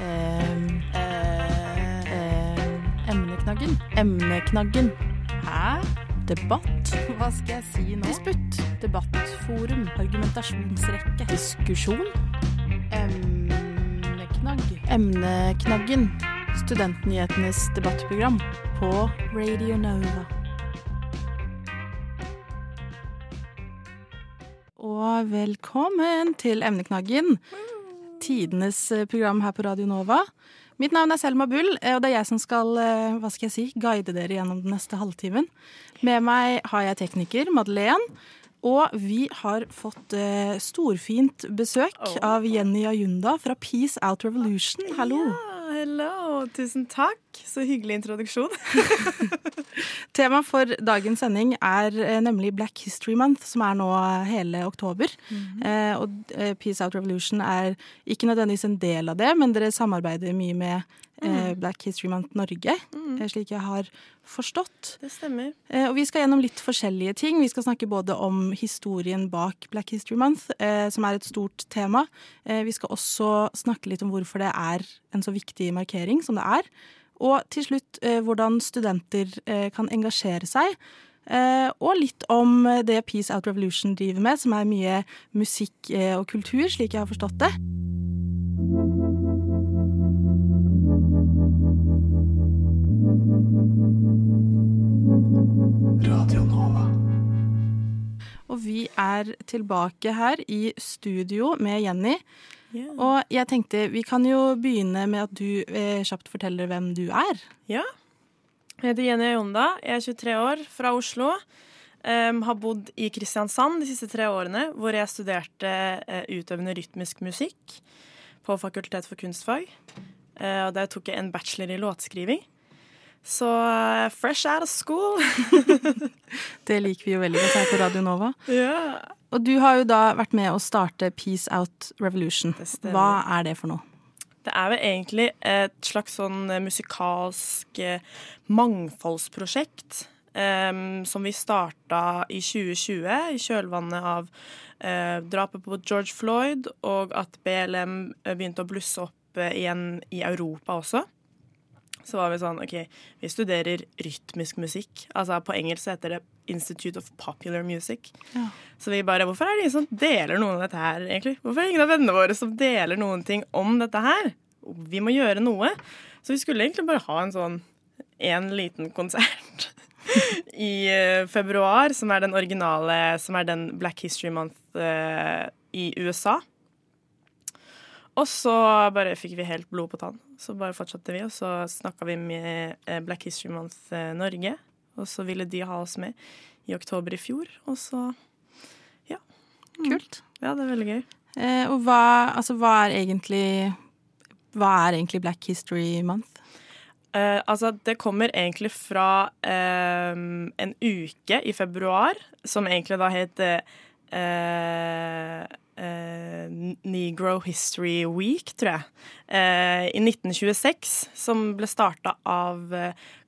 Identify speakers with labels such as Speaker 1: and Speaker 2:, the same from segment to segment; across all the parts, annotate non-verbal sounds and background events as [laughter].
Speaker 1: Eh, em, emneknaggen. Emneknaggen. Hæ? Debatt. [laughs] Hva skal jeg si nå? Disputt. Debattforum. Argumentasjonsrekke. Diskusjon. Emneknagg. Emneknaggen. Studentnyhetenes debattprogram på Radio Nova. Og velkommen til Emneknaggen. Tidenes eh, program her på Radio Nova. Mitt navn er Selma Bull, eh, og det er jeg som skal eh, hva skal jeg si, guide dere gjennom den neste halvtimen. Med meg har jeg tekniker Madeleine. Og vi har fått eh, storfint besøk av Jenny Ayunda fra Peace Out Revolution. Hallo.
Speaker 2: Ja, hello. Tusen takk. Så hyggelig introduksjon. [laughs]
Speaker 1: Temaet for dagens sending er eh, nemlig Black History Month, som er nå hele oktober. eh, og eh, Peace Out Revolution er ikke nødvendigvis en del av det, men dere samarbeider mye med Mm. Black History Month Norge, mm. slik jeg har forstått.
Speaker 2: Det stemmer.
Speaker 1: Og vi skal gjennom litt forskjellige ting. Vi skal snakke både om historien bak Black History Month, som er et stort tema. Vi skal også snakke litt om hvorfor det er en så viktig markering som det er. Og til slutt eh, hvordan studenter eh, kan engasjere seg. Eh, og litt om det Peace Out Revolution driver med, som er mye musikk og kultur, slik jeg har forstått det. Radio Nova. Og vi er tilbake her i studio med Jenny.
Speaker 2: Ja.
Speaker 1: Og jeg tenkte vi kan jo begynne med at du eh, kjapt forteller hvem du er.
Speaker 2: ja. Jeg heter Jenny Jonda. Jeg er 23 år, fra Oslo. Um, har bodd i Kristiansand de siste tre årene, hvor jeg studerte uh, utøvende rytmisk musikk på Fakultet for kunstfag. Uh, og der tok jeg en bachelor i låtskriving. Så uh, fresh out of school. [laughs]
Speaker 1: Det liker vi jo veldig godt her på Radio Nova.
Speaker 2: ja.
Speaker 1: Og du har jo da vært med å starte Peace Out Revolution. Hva er det for noe?
Speaker 2: Det er vel egentlig et slags sånn eh, musikalsk eh, mangfoldsprosjekt um, som vi starta i 2020, i kjølvannet av uh, drapet på George Floyd, og at BLM begynte å blusse opp igjen i Europa også. Så var vi sånn OK, vi studerer rytmisk musikk. Altså på engelsk heter det Institute of Popular Music.
Speaker 1: Ja.
Speaker 2: Så vi bare Hvorfor er det ingen som deler noen av dette her, egentlig? Hvorfor er det ingen av vennene våre som deler noen ting om dette her? Vi må gjøre noe. Så vi skulle egentlig bare ha en sånn en liten konsert [laughs] i eh, februar, som er den originale, som er den Black History Month eh, i USA. Og så bare fikk vi helt blod på tann. Så bare fortsatte vi, og så snakka vi med eh, Black History Month Norge. Og så ville de ha oss med i oktober i fjor, og så ja.
Speaker 1: Kult.
Speaker 2: Ja, det er veldig gøy.
Speaker 1: Eh, og hva, altså, hva er egentlig Hva er egentlig Black History Month?
Speaker 2: Eh, altså, det kommer egentlig fra eh, en uke i februar, som egentlig da het eh, eh, Negro History Week, tror jeg. Eh, I 1926, som ble starta av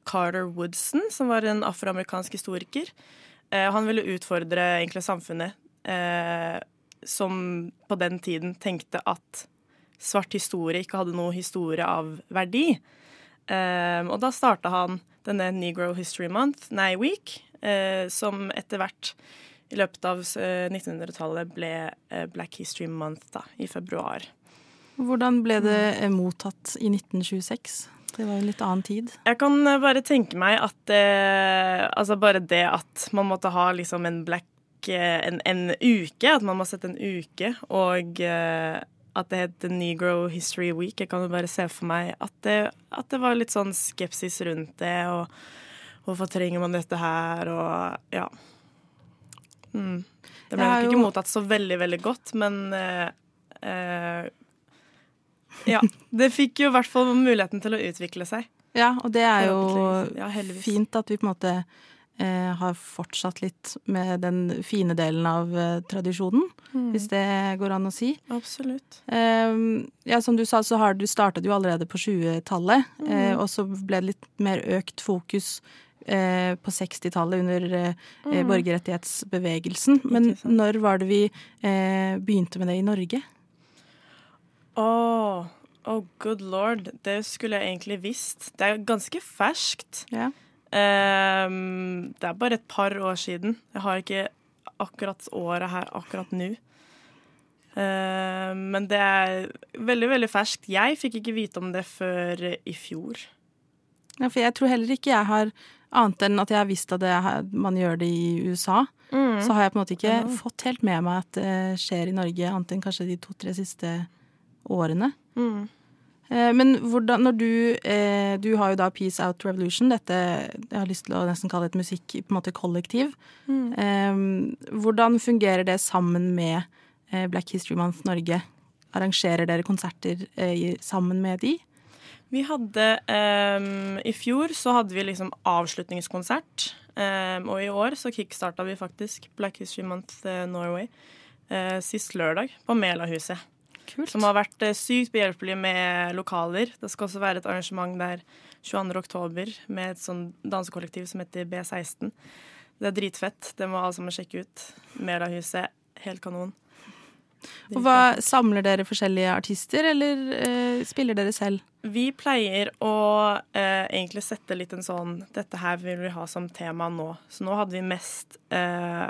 Speaker 2: Carter Woodson, som var en afroamerikansk historiker. Eh, han ville utfordre egentlig samfunnet, eh, som på den tiden tenkte at svart historie ikke hadde noe historie av verdi. Eh, og da starta han denne Negro History Month, nei Week, eh, som etter hvert i løpet av eh, 1900-tallet ble eh, Black History Month da, i februar.
Speaker 1: Hvordan ble det eh, mottatt i 1926? Det var en litt annen tid.
Speaker 2: Jeg kan eh, bare tenke meg at eh, Altså bare det at man måtte ha liksom en black eh, en, en uke, at man må sette en uke, og at det het Negro History Week. Jeg kan jo bare se for meg at det, at det var litt sånn skepsis rundt det, og hvorfor trenger man dette her, og ja. Mm. Det ble nok ikke jo- mottatt så veldig, veldig godt, men eh, eh, [laughs] Ja. Det fikk jo i hvert fall muligheten til å utvikle seg.
Speaker 1: Ja, og det er jo
Speaker 2: Ja,
Speaker 1: fint at vi på en måte eh, har fortsatt litt med den fine delen av eh, tradisjonen,
Speaker 2: Mm.
Speaker 1: hvis det går an å si.
Speaker 2: Absolutt.
Speaker 1: Eh, ja, som du sa, så har du startet jo allerede på 20-tallet,
Speaker 2: Mm.
Speaker 1: eh, og så ble det litt mer økt fokus eh, på 60-tallet under eh, eh, borgerrettighetsbevegelsen. Men
Speaker 2: Mm.
Speaker 1: Når var det vi eh, begynte med det i Norge?
Speaker 2: Åh, Oh, good lord. Det skulle jeg egentlig visst. Det er ganske ferskt.
Speaker 1: Ja.
Speaker 2: Um, det er bare et par år siden. Jeg har ikke akkurat året her akkurat nå. Uh, men det er veldig, veldig ferskt. Jeg fikk ikke vite om det før i fjor.
Speaker 1: Ja, for jeg tror heller ikke jeg har Annet enn at jeg har visst at det, man gjør det i USA.
Speaker 2: Mm.
Speaker 1: Så har jeg på en måte ikke fått helt med meg at det skjer i Norge, annet enn kanskje de to-tre siste årene.
Speaker 2: Mm.
Speaker 1: Eh, men hvordan, når du eh, Du har jo da Peace Out Revolution, dette jeg har lyst til å nesten kalle et musikk på en måte kollektiv.
Speaker 2: Mm.
Speaker 1: Eh, hvordan fungerer det sammen med Black History Month Norge? Arrangerer dere konserter sammen med de?
Speaker 2: Vi hadde um, I fjor så hadde vi liksom avslutningskonsert. Um, og i år så kickstarta vi faktisk Black History Month Norway uh, sist lørdag på Melahuset.
Speaker 1: Kult.
Speaker 2: Som har vært uh, sykt behjelpelig med lokaler. Det skal også være et arrangement der 22. oktober med et sånn dansekollektiv som heter B16. Det er dritfett. Det må alle sammen sjekke ut. Melahuset, helt kanon.
Speaker 1: Og hva, Samler dere forskjellige artister, eller eh, spiller dere selv?
Speaker 2: Vi pleier å eh, egentlig sette litt en sånn Dette her vil vi ha som tema nå. Så nå hadde vi mest eh,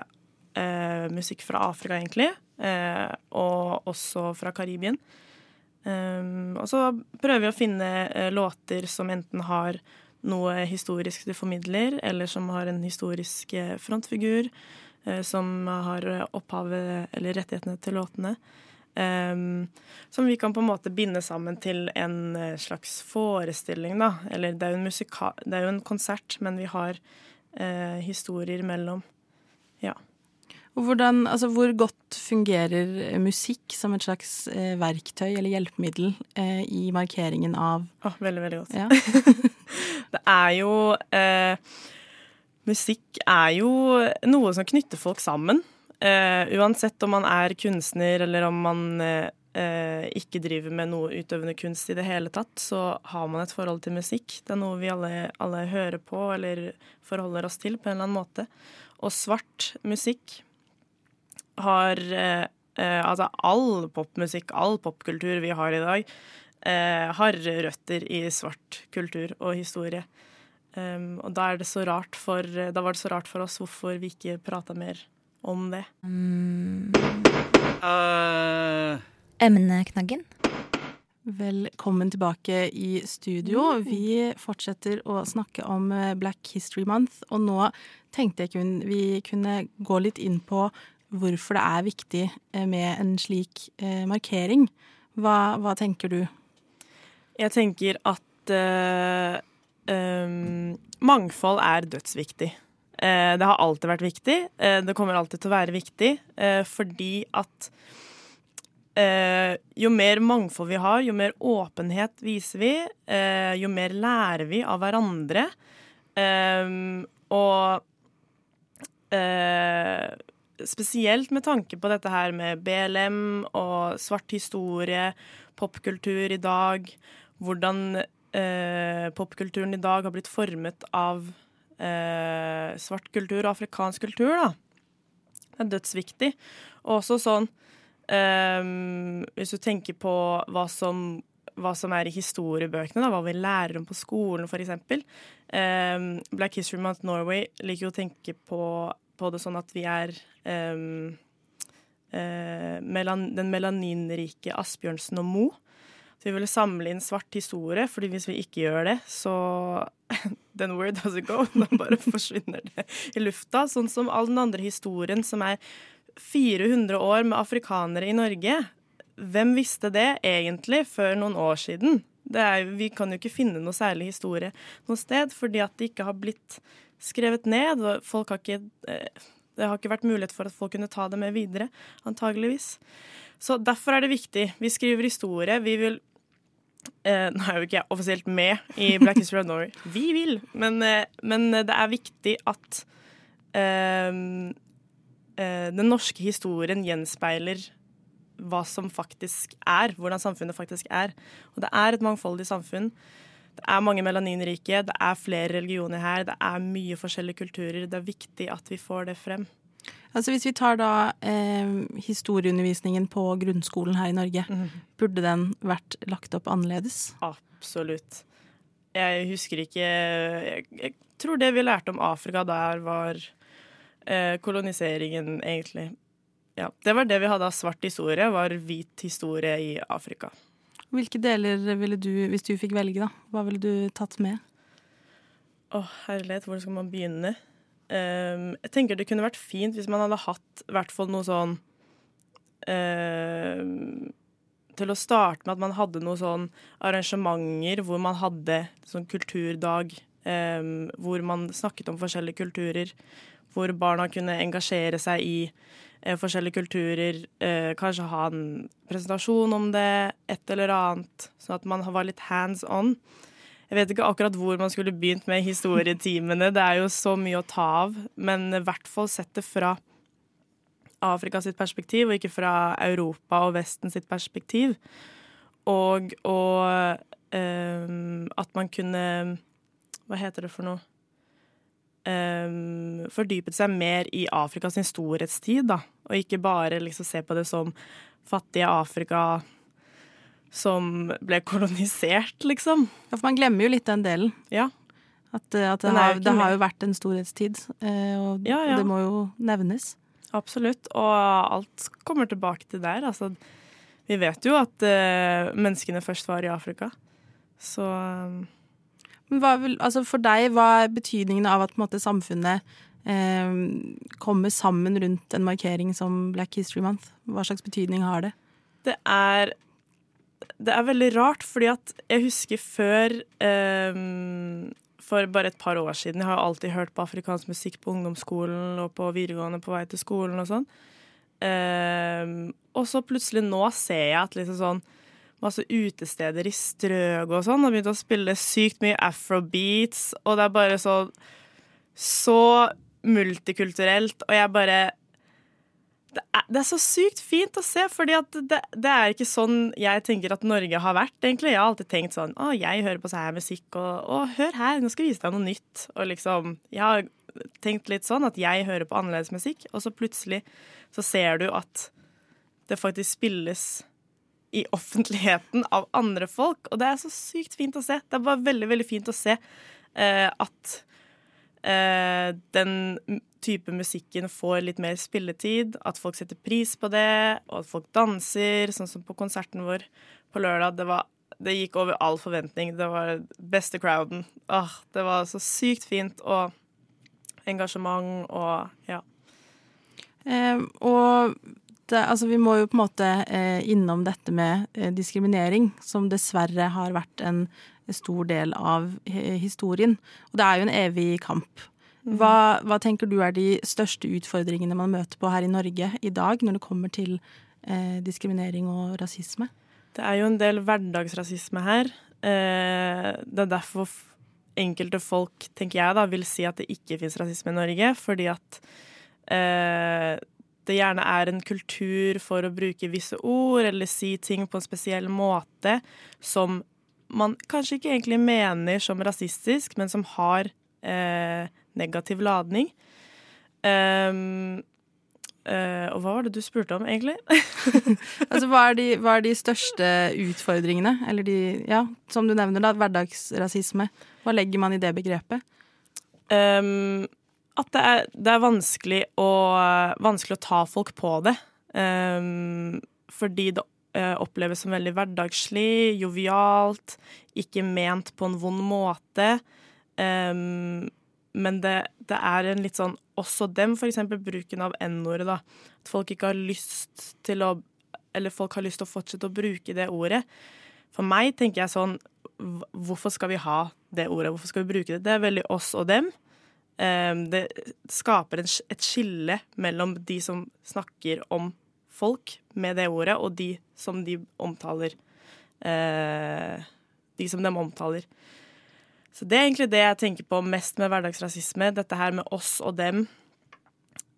Speaker 2: eh musikk fra Afrika, egentlig. Eh, og også fra Karibien. Um, og så prøver vi å finne eh, låter som enten har noe historisk de formidler, eller som har en historisk frontfigur. Eh, som har opphavet eller rettighetene til låtene. Um, som vi kan på en måte binde sammen til en slags forestilling, da. Eller det er jo en, det er jo en konsert, men vi har historier mellom. Ja.
Speaker 1: Hvordan, altså, hvor godt fungerer musikk som et slags eh, verktøy eller hjelpemiddel eh, i markeringen av
Speaker 2: oh, Veldig, veldig godt.
Speaker 1: Ja. [laughs]
Speaker 2: det er jo eh, Musikk er jo noe som knytter folk sammen. Uh, uansett om man er kunstner eller om man uh, ikke driver med noe utøvende kunst i det hele tatt, så har man et forhold til musikk. Det er noe vi alle, alle hører på eller forholder oss til på en eller annen måte. Og svart musikk har uh, Altså all popmusikk, all popkultur vi har i dag, har røtter i svart kultur og historie. Um, og da, er det så rart for, da var det så rart for oss hvorfor vi ikke prata mer om det.
Speaker 3: Mm.
Speaker 4: Uh.
Speaker 3: Emneknaggen.
Speaker 1: Velkommen tilbake i studio. Vi fortsetter å snakke om eh, Black History Month, og nå tenkte jeg kun, vi kunne gå litt inn på hvorfor det er viktig eh, med en slik eh, markering. Hva, hva, tenker du?
Speaker 2: Jeg tenker at uh, um, mangfold er dødsviktig. Uh, det har alltid vært viktig. Uh, det kommer alltid til å være viktig fordi at jo mer mangfold vi har, jo mer åpenhet viser vi, jo mer lærer vi av hverandre. og spesielt med tanke på dette her med BLM og svart historie, popkultur i dag, hvordan eh, popkulturen i dag har blitt formet av eh, svart kultur og afrikansk kultur, da. Det er dødsviktig. Og også sånn eh, Hvis du tenker på hva som, hva som er i historiebøkene, da, hva vi lærer om på skolen, f.eks. Um, Black History Month Norway liker å tenke på, på det sånn at vi er um, uh, melan, den melaninrike Asbjørnsen og Moe. Så vi ville samle inn svart historie, fordi hvis vi ikke gjør det, så [laughs] Then where does it go? [laughs] Da bare forsvinner det i lufta. Sånn som all den andre historien som er 400 år med afrikanere i Norge. Hvem visste det egentlig før noen år siden? Er, vi kan jo ikke finne noe særlig historie noe sted, fordi at det ikke har blitt skrevet ned. folk har ikke, eh, Det har ikke vært mulighet for at folk kunne ta det med videre, antageligvis. Så derfor er det viktig. Vi skriver historie. Vi vil Eh, nå er jo ikke jeg offisielt med i Black History of Norway. [laughs] Vi vil, men, eh, men det er viktig at eh, eh, den norske historien gjenspeiler hva som faktisk er, hvordan samfunnet faktisk er. Og det er et mangfoldig samfunn. Det er mange melaninrike, det er flere religioner her, det er mye forskjellige kulturer. Det er viktig at vi får det frem.
Speaker 1: Altså Hvis vi tar da eh, historieundervisningen på grunnskolen her i Norge, burde den vært lagt opp annerledes?
Speaker 2: Absolutt. Jeg husker ikke Jeg, jeg tror det vi lærte om Afrika der, var eh, koloniseringen, egentlig. Ja, Det var det vi hadde av svart historie, var hvit historie i Afrika.
Speaker 1: Hvilke deler ville du, hvis du fikk velge, da, hva ville du tatt med?
Speaker 2: Å, herlighet, hvor skal man begynne? Um, jeg tenker det kunne vært fint hvis man hadde hatt i hvert fall noe sånn um, Til å starte med at man hadde noen sånn arrangementer hvor man hadde sånn kulturdag, Um, hvor man snakket om forskjellige kulturer. Hvor barna kunne engasjere seg i forskjellige kulturer. eh, kanskje ha en presentasjon om det, et eller annet. Sånn at man var litt hands on. Jeg vet ikke akkurat hvor man skulle begynt med historietimene. Det er jo så mye å ta av. Men i hvert fall sett det fra Afrika sitt perspektiv, og ikke fra Europa og Vesten sitt perspektiv. Og, og ehm, at man kunne Hva heter det for noe? Ehm, fordypet seg mer i Afrikas storhetstid, da. Og ikke bare liksom se på det som fattige Afrika som ble kolonisert, liksom.
Speaker 1: Ja, for Man glemmer jo litt den delen.
Speaker 2: Ja.
Speaker 1: At, eh, at det, har, det har jo vært en storhetstid, eh, og
Speaker 2: Ja, ja.
Speaker 1: det må jo nevnes.
Speaker 2: Absolutt. Og alt kommer tilbake til der. Altså, vi vet jo at eh, menneskene først var i Afrika. Så um,
Speaker 1: vil, altså for deg, hva er betydningen av at måte, samfunnet eh, kommer sammen rundt en markering som Black History Month? Hva slags betydning har det?
Speaker 2: det er Det er veldig rart, fordi at jeg husker før eh, For bare et par år siden Jeg har alltid hørt på afrikansk musikk på ungdomsskolen og på videregående på vei til skolen og sånn. Eh, og så plutselig nå ser jeg at liksom sånn masse utesteder i Strøg og sånn og begynte å spille sykt mye afrobeats, og det er bare så så multikulturelt, og jeg bare det er, det er så sykt fint å se, fordi det, det er ikke sånn jeg tenker at Norge har vært, egentlig. Jeg har alltid tenkt sånn Å, jeg hører på sånn her musikk, og, og hør her, nå skal jeg vise deg noe nytt. Og liksom Jeg har tenkt litt sånn at jeg hører på annerledes musikk, og så plutselig så ser du at det faktisk spilles i offentligheten av andre folk, og det er så sykt fint å se. Det er bare veldig, veldig fint å se eh, at eh, den type musikken får litt mer spilletid, at folk setter pris på det, og at folk danser, sånn som på konserten vår på lørdag. Det, var, det gikk over all forventning. Det var beste crowden. Åh, det var så sykt fint, og engasjement og ja.
Speaker 1: Eh, og det, altså, vi må jo på en måte eh, innom dette med eh, diskriminering, som dessverre har vært en stor del av eh, historien. Og det er jo en evig kamp. Hva, hva tenker du er de største utfordringene man møter på her i Norge i dag når det kommer til eh, diskriminering og rasisme?
Speaker 2: Det er jo en del hverdagsrasisme her. Eh, det er derfor enkelte folk, tenker jeg, da, vil si at det ikke fins rasisme i Norge. Fordi at eh, det gjerne er en kultur for å bruke visse ord eller si ting på en spesiell måte som man kanskje ikke egentlig mener som rasistisk, men som har eh, negativ ladning. Um, Uh, og hva var det du spurte om, egentlig? [laughs]
Speaker 1: Altså, hva er, de, hva er de største utfordringene? Eller de, ja, som du nevner, da, hverdagsrasisme. Hva legger man i det begrepet?
Speaker 2: Um, at det er, det er vanskelig, å, vanskelig å ta folk på det. Um, fordi det eh, oppleves som veldig hverdagslig, jovialt, ikke ment på en vond måte. Um, men det, det er en litt sånn Også dem, eksempel bruken av n-ordet, da. At folk ikke har lyst til å Eller folk har lyst til å fortsette å bruke det ordet. For meg tenker jeg sånn Hvorfor skal vi ha det ordet? Hvorfor skal vi bruke det? Det er veldig oss og dem. Um, det skaper et skille mellom de som snakker om folk med det ordet, og de som de omtaler. eh, de som de omtaler. Så det er egentlig det jeg tenker på mest med hverdagsrasisme. Dette her med oss og dem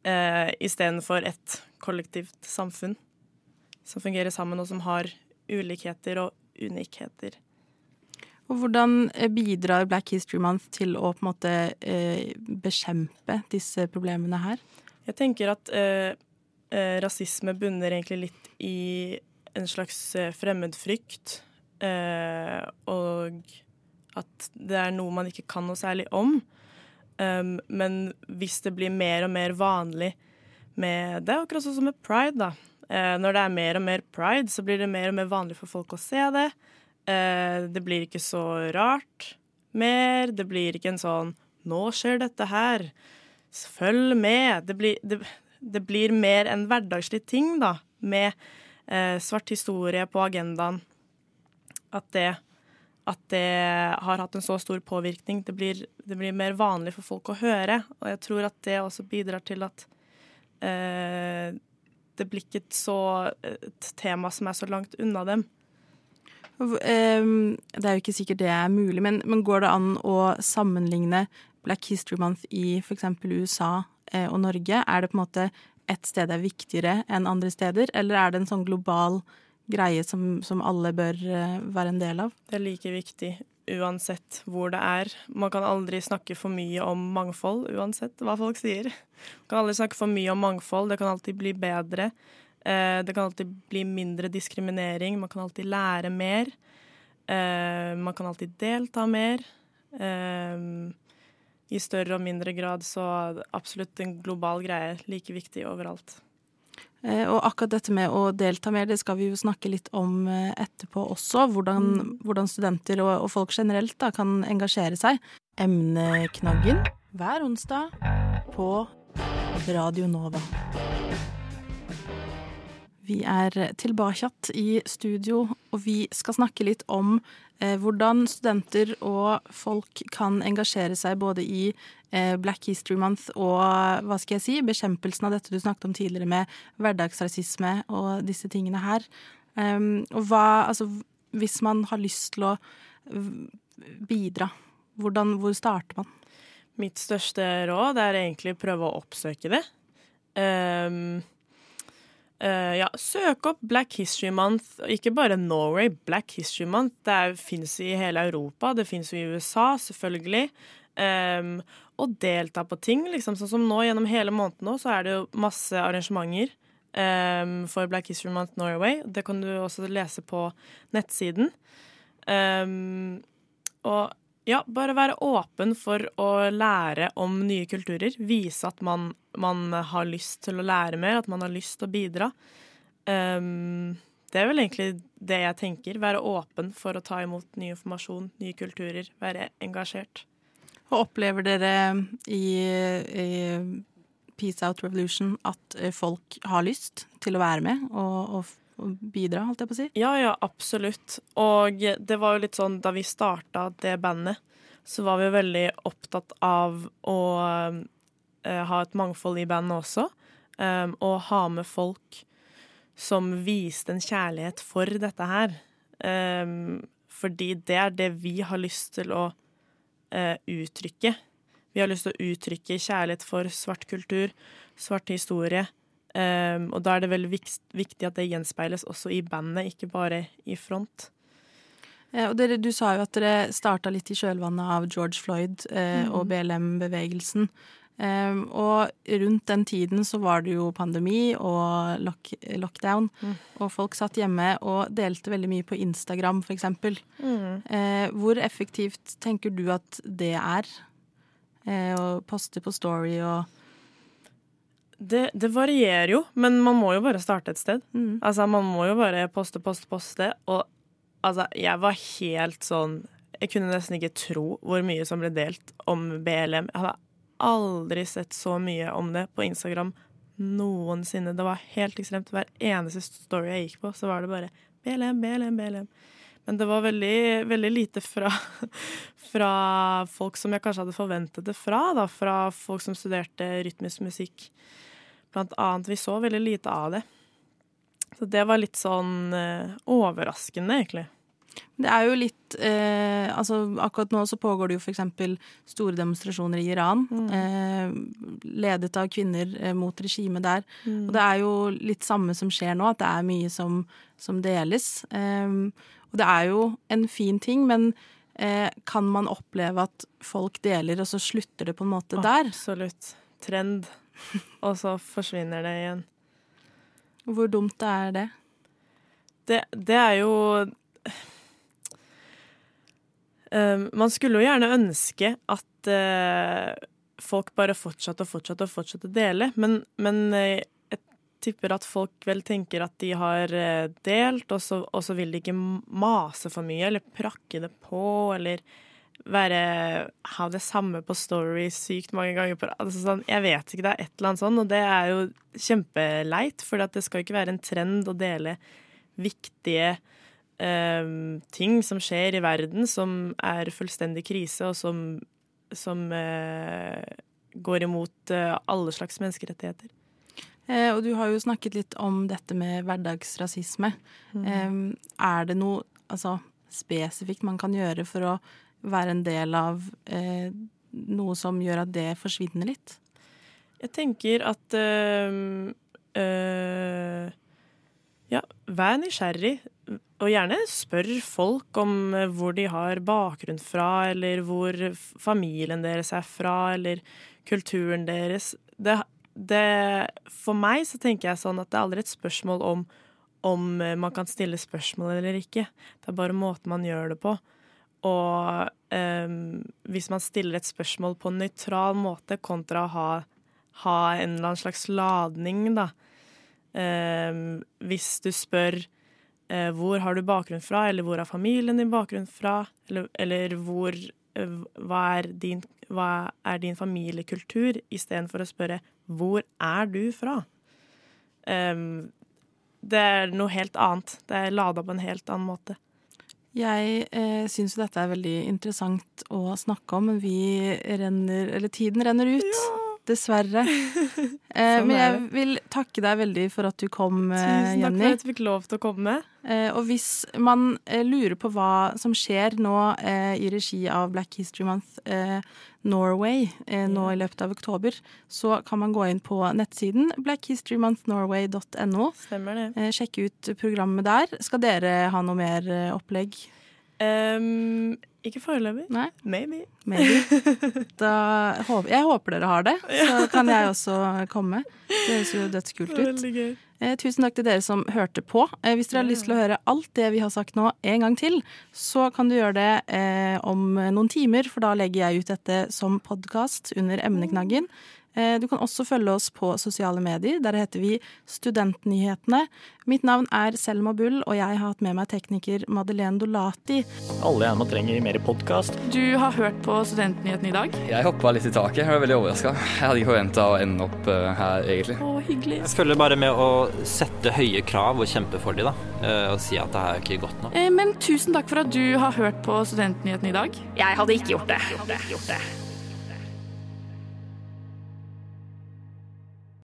Speaker 2: eh, istedenfor et kollektivt samfunn som fungerer sammen, og som har ulikheter og unikheter.
Speaker 1: Og hvordan eh, bidrar Black History Month til å på en måte eh, bekjempe disse problemene her?
Speaker 2: Jeg tenker at eh, eh, rasisme bunner egentlig litt i en slags fremmedfrykt. Eh, og at det er noe man ikke kan noe særlig om. Um, men hvis det blir mer og mer vanlig med Det er akkurat sånn som med pride, da. Eh, når det er mer og mer pride, så blir det mer og mer vanlig for folk å se det. Eh, det blir ikke så rart mer. Det blir ikke en sånn 'Nå skjer dette her. Følg med.' Det blir, det, det blir mer en hverdagslig ting, da, med eh, svart historie på agendaen. At det, at det har hatt en så stor påvirkning. Det blir, det blir, mer vanlig for folk å høre. Og jeg tror at det også bidrar til at eh, det blir ikke så, et tema som er så langt unna dem.
Speaker 1: Ehm, det er jo ikke sikkert det er mulig, men, men går det an å sammenligne Black History Month i f.eks. USA eh, og Norge? Er det på en måte ett sted er viktigere enn andre steder, eller er det en sånn global greie som, som alle bør eh, være en del av?
Speaker 2: Det er like viktig uansett hvor det er. Man kan aldri snakke for mye om mangfold, uansett hva folk sier. Man kan aldri snakke for mye om mangfold, det kan alltid bli bedre. Eh, det kan alltid bli mindre diskriminering, man kan alltid lære mer. Eh, man kan alltid delta mer. Eh, I større og mindre grad, så absolutt en global greie like viktig overalt.
Speaker 1: Eh, og akkurat dette med å delta mer, det skal vi jo snakke litt om etterpå også. Hvordan, mm. hvordan studenter og, og, folk generelt da, kan engasjere seg. Emneknaggen hver onsdag på Radio Nova. Vi er tilbake i studio, og vi skal snakke litt om eh, hvordan studenter og folk kan engasjere seg både i eh, Black History Month og hva skal jeg si, bekjempelsen av dette du snakket om tidligere med hverdagsrasisme og disse tingene her. Um, og hva Altså, hvis man har lyst til å bidra, hvordan, hvor starter man?
Speaker 2: Mitt største råd er egentlig å prøve å oppsøke det. Um, Uh, ja, søk opp Black History Month. Ikke bare Norway, Black History Month. Det fins i hele Europa, det fins i USA, selvfølgelig. Um, og delta på ting. liksom Sånn som nå, gjennom hele måneden nå, så er det jo masse arrangementer um, for Black History Month Norway. Det kan du også lese på nettsiden. Um, og ja, bare være åpen for å lære om nye kulturer. Vise at man, man har lyst til å lære mer, at man har lyst til å bidra. Um, det er vel egentlig det jeg tenker. Være åpen for å ta imot ny informasjon, nye kulturer. Være engasjert.
Speaker 1: Og opplever dere i, i Peace Out Revolution at folk har lyst til å være med og, og bidra, holdt jeg på å si?
Speaker 2: Ja, ja, absolutt. Og det var jo litt sånn da vi starta det bandet, så var vi veldig opptatt av å uh, ha et mangfold i bandet også. Um, og ha med folk som viste en kjærlighet for dette her. Um, fordi det er det vi har lyst til å uh, uttrykke. Vi har lyst til å uttrykke kjærlighet for svart kultur, svart historie, Um, og da er det veldig viktig at det gjenspeiles også i bandet, ikke bare i front.
Speaker 1: Ja, og dere, Du sa jo at dere starta litt i kjølvannet av George Floyd eh, mm. og BLM-bevegelsen. Um, og rundt den tiden så var det jo pandemi og lock, lockdown. Mm. Og folk satt hjemme og delte veldig mye på Instagram, f.eks. Mm. Eh, hvor effektivt tenker du at det er? Eh, å poste på Story og
Speaker 2: det, det, varierer jo, men man må jo bare starte et sted. Mm. Altså, man må jo bare poste, poste, poste. Og altså, jeg var helt sånn Jeg kunne nesten ikke tro hvor mye som ble delt om BLM. Jeg hadde aldri sett så mye om det på Instagram noensinne. Det var helt ekstremt. Hver eneste story jeg gikk på, så var det bare BLM, BLM, BLM. Men det var veldig, veldig lite fra, [laughs] fra, folk som jeg kanskje hadde forventet det fra. Da, fra folk som studerte rytmisk musikk blant annet. Vi så veldig lite av det. Så det var litt sånn eh, overraskende, egentlig.
Speaker 1: Det er jo litt eh, Altså akkurat nå så pågår det jo f.eks. store demonstrasjoner i Iran. Mm. Eh, ledet av kvinner eh, mot regimet der. Mm. Og det er jo litt samme som skjer nå, at det er mye som, som deles. Eh, og det er jo en fin ting, men eh, kan man oppleve at folk deler, og så slutter det på en måte der?
Speaker 2: Absolutt. Trend. [laughs] og så forsvinner det igjen.
Speaker 1: Hvor dumt er det?
Speaker 2: Det, det er jo um, Man skulle jo gjerne ønske at uh, folk bare fortsatte og fortsatte og fortsatte å dele, men, men uh, tipper at folk vel tenker at de har uh, delt, og så, og så vil de ikke mase for mye eller prakke det på, eller være, ha det samme på Story sykt mange ganger på altså sånn, Jeg vet ikke, det er et eller annet sånn, og det er jo kjempeleit, for det skal ikke være en trend å dele viktige eh, ting som skjer i verden, som er fullstendig krise, og som, som eh, går imot eh, alle slags menneskerettigheter.
Speaker 1: Eh, og du har jo snakket litt om dette med hverdagsrasisme. Mm. er det noe altså, spesifikt man kan gjøre for å være en del av eh, noe som gjør at det forsvinner litt?
Speaker 2: Jeg tenker at øh, øh, Ja, vær nysgjerrig. Og gjerne spør folk om hvor de har bakgrunn fra, eller hvor familien deres er fra, eller kulturen deres. Det, det, for meg så tenker jeg sånn at det er aldri et spørsmål om om man kan stille spørsmål eller ikke. Det er bare måten man gjør det på. Og um, hvis man stiller et spørsmål på en nøytral måte kontra å ha, ha, en eller annen slags ladning, da. Um, hvis du spør uh, hvor har du bakgrunn fra, eller hvor har familien din bakgrunn fra, eller, eller hvor uh, hva, er din, hva er din familiekultur, istedenfor å spørre hvor er du fra? Um, det er noe helt annet. Det er lada på en helt annen måte.
Speaker 1: Jeg eh, syns dette er veldig interessant å snakke om, men vi renner Eller tiden renner ut. Ja. Dessverre. [laughs] eh, sånn men jeg vil takke deg veldig for at du kom,
Speaker 2: Jenny. Tusen
Speaker 1: takk
Speaker 2: for at du fikk lov til å komme.
Speaker 1: Eh, og hvis man eh, lurer på hva som skjer nå eh, i regi av Black History Month Norway nå i løpet av oktober, så kan man gå inn på nettsiden blackhistorymonthnorway.no.
Speaker 2: Stemmer det.
Speaker 1: Sjekke ut programmet der. Skal dere ha noe mer opplegg?
Speaker 2: Um, ikke foreløpig.
Speaker 1: Nei?
Speaker 2: Maybe.
Speaker 1: Maybe. [laughs] Da, jeg håper dere har det, så kan jeg også komme. Det høres jo dødskult ut. Eh, tusen takk til dere som hørte på. Eh, hvis dere har lyst til å høre alt det vi har sagt nå en gang til, så kan du gjøre det eh, om noen timer, for da legger jeg ut dette som podkast under emneknaggen. Eh, du kan også følge oss på sosiale medier. Der heter vi Studentnyhetene. Mitt navn er Selma Bull, og jeg har hatt med meg tekniker Madeleine Dolati.
Speaker 4: Alle gjerne trenger mer podkast.
Speaker 1: Du har hørt på Studentnyhetene i dag?
Speaker 5: Jeg hoppa litt i taket. Jeg var veldig overraska. Jeg hadde ikke forventa å ende opp uh, her, egentlig.
Speaker 1: Å, hyggelig.
Speaker 6: Jeg føler bare med å sette høye krav og kjempe for dem, da. Uh, og si at det er ikke godt nok.
Speaker 1: men tusen takk for at du har hørt på Studentnyhetene i dag.
Speaker 7: Jeg hadde ikke gjort det. Gjort det. Gjort det.